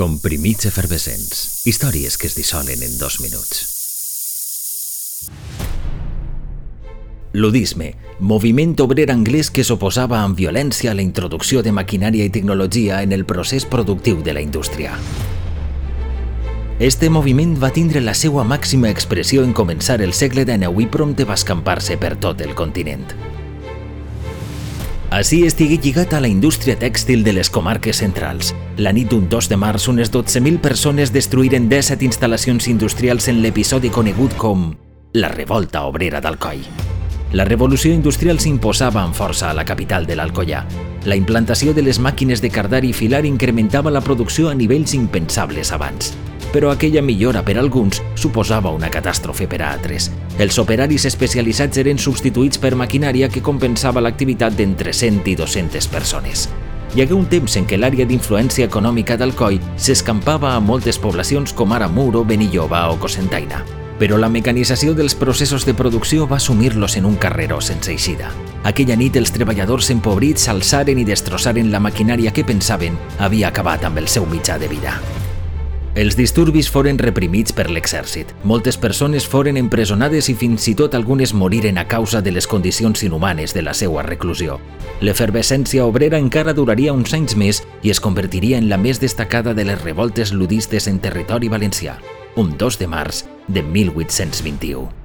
Comprimits efervescents. Històries que es dissolen en dos minuts. Ludisme, moviment obrer anglès que s'oposava amb violència a la introducció de maquinària i tecnologia en el procés productiu de la indústria. Este moviment va tindre la seva màxima expressió en començar el segle XIX i prompte va escampar-se per tot el continent. Així estigui lligat a la indústria tèxtil de les comarques centrals. La nit d'un 2 de març, unes 12.000 persones destruïren 17 instal·lacions industrials en l'episodi conegut com la revolta obrera d'Alcoi. La revolució industrial s'imposava amb força a la capital de l'Alcoyà. La implantació de les màquines de cardar i filar incrementava la producció a nivells impensables abans però aquella millora per alguns suposava una catàstrofe per a altres. Els operaris especialitzats eren substituïts per maquinària que compensava l'activitat d'entre 100 i 200 persones. Hi hagué un temps en què l'àrea d'influència econòmica d'Alcoi s'escampava a moltes poblacions com ara Muro, Benilloba o Cosentaina. Però la mecanització dels processos de producció va assumir-los en un carreró sense eixida. Aquella nit els treballadors empobrits s'alçaren i destrossaren la maquinària que pensaven havia acabat amb el seu mitjà de vida. Els disturbis foren reprimits per l'exèrcit. Moltes persones foren empresonades i fins i tot algunes moriren a causa de les condicions inhumanes de la seva reclusió. L'efervescència obrera encara duraria uns anys més i es convertiria en la més destacada de les revoltes ludistes en territori valencià, un 2 de març de 1821.